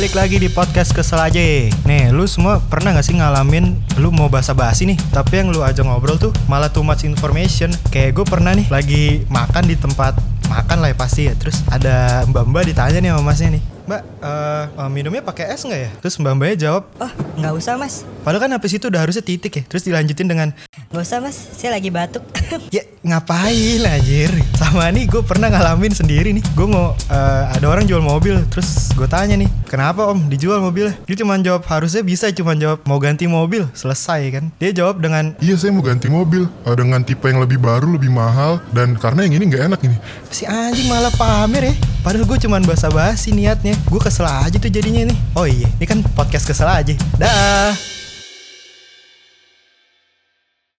balik lagi di podcast kesel aja Nih lu semua pernah gak sih ngalamin Lu mau basa-basi nih Tapi yang lu ajak ngobrol tuh malah too much information. Kayak gue pernah nih lagi makan di tempat Makan lah ya pasti ya. Terus ada mbak-mbak ditanya nih sama masnya nih Mbak, eh, eh, minumnya pakai es nggak ya? Terus mbak-mbaknya jawab, Oh, nggak usah mas. padahal kan habis itu udah harusnya titik ya. Terus dilanjutin dengan, Nggak usah mas, saya lagi batuk. ya ngapain anjir? Sama nih gue pernah ngalamin sendiri nih. Gue mau eh, ada orang jual mobil, terus gue tanya nih, kenapa om dijual mobilnya? Dia cuma jawab harusnya bisa cuma jawab mau ganti mobil, selesai kan? Dia jawab dengan Iya saya mau ganti mobil eh, dengan tipe yang lebih baru, lebih mahal dan karena yang ini nggak enak ini. si anjing malah pamer ya. Padahal gue cuman basa-basi niatnya. Gue kesel aja tuh jadinya nih. Oh iya, ini kan podcast kesel aja. Dah.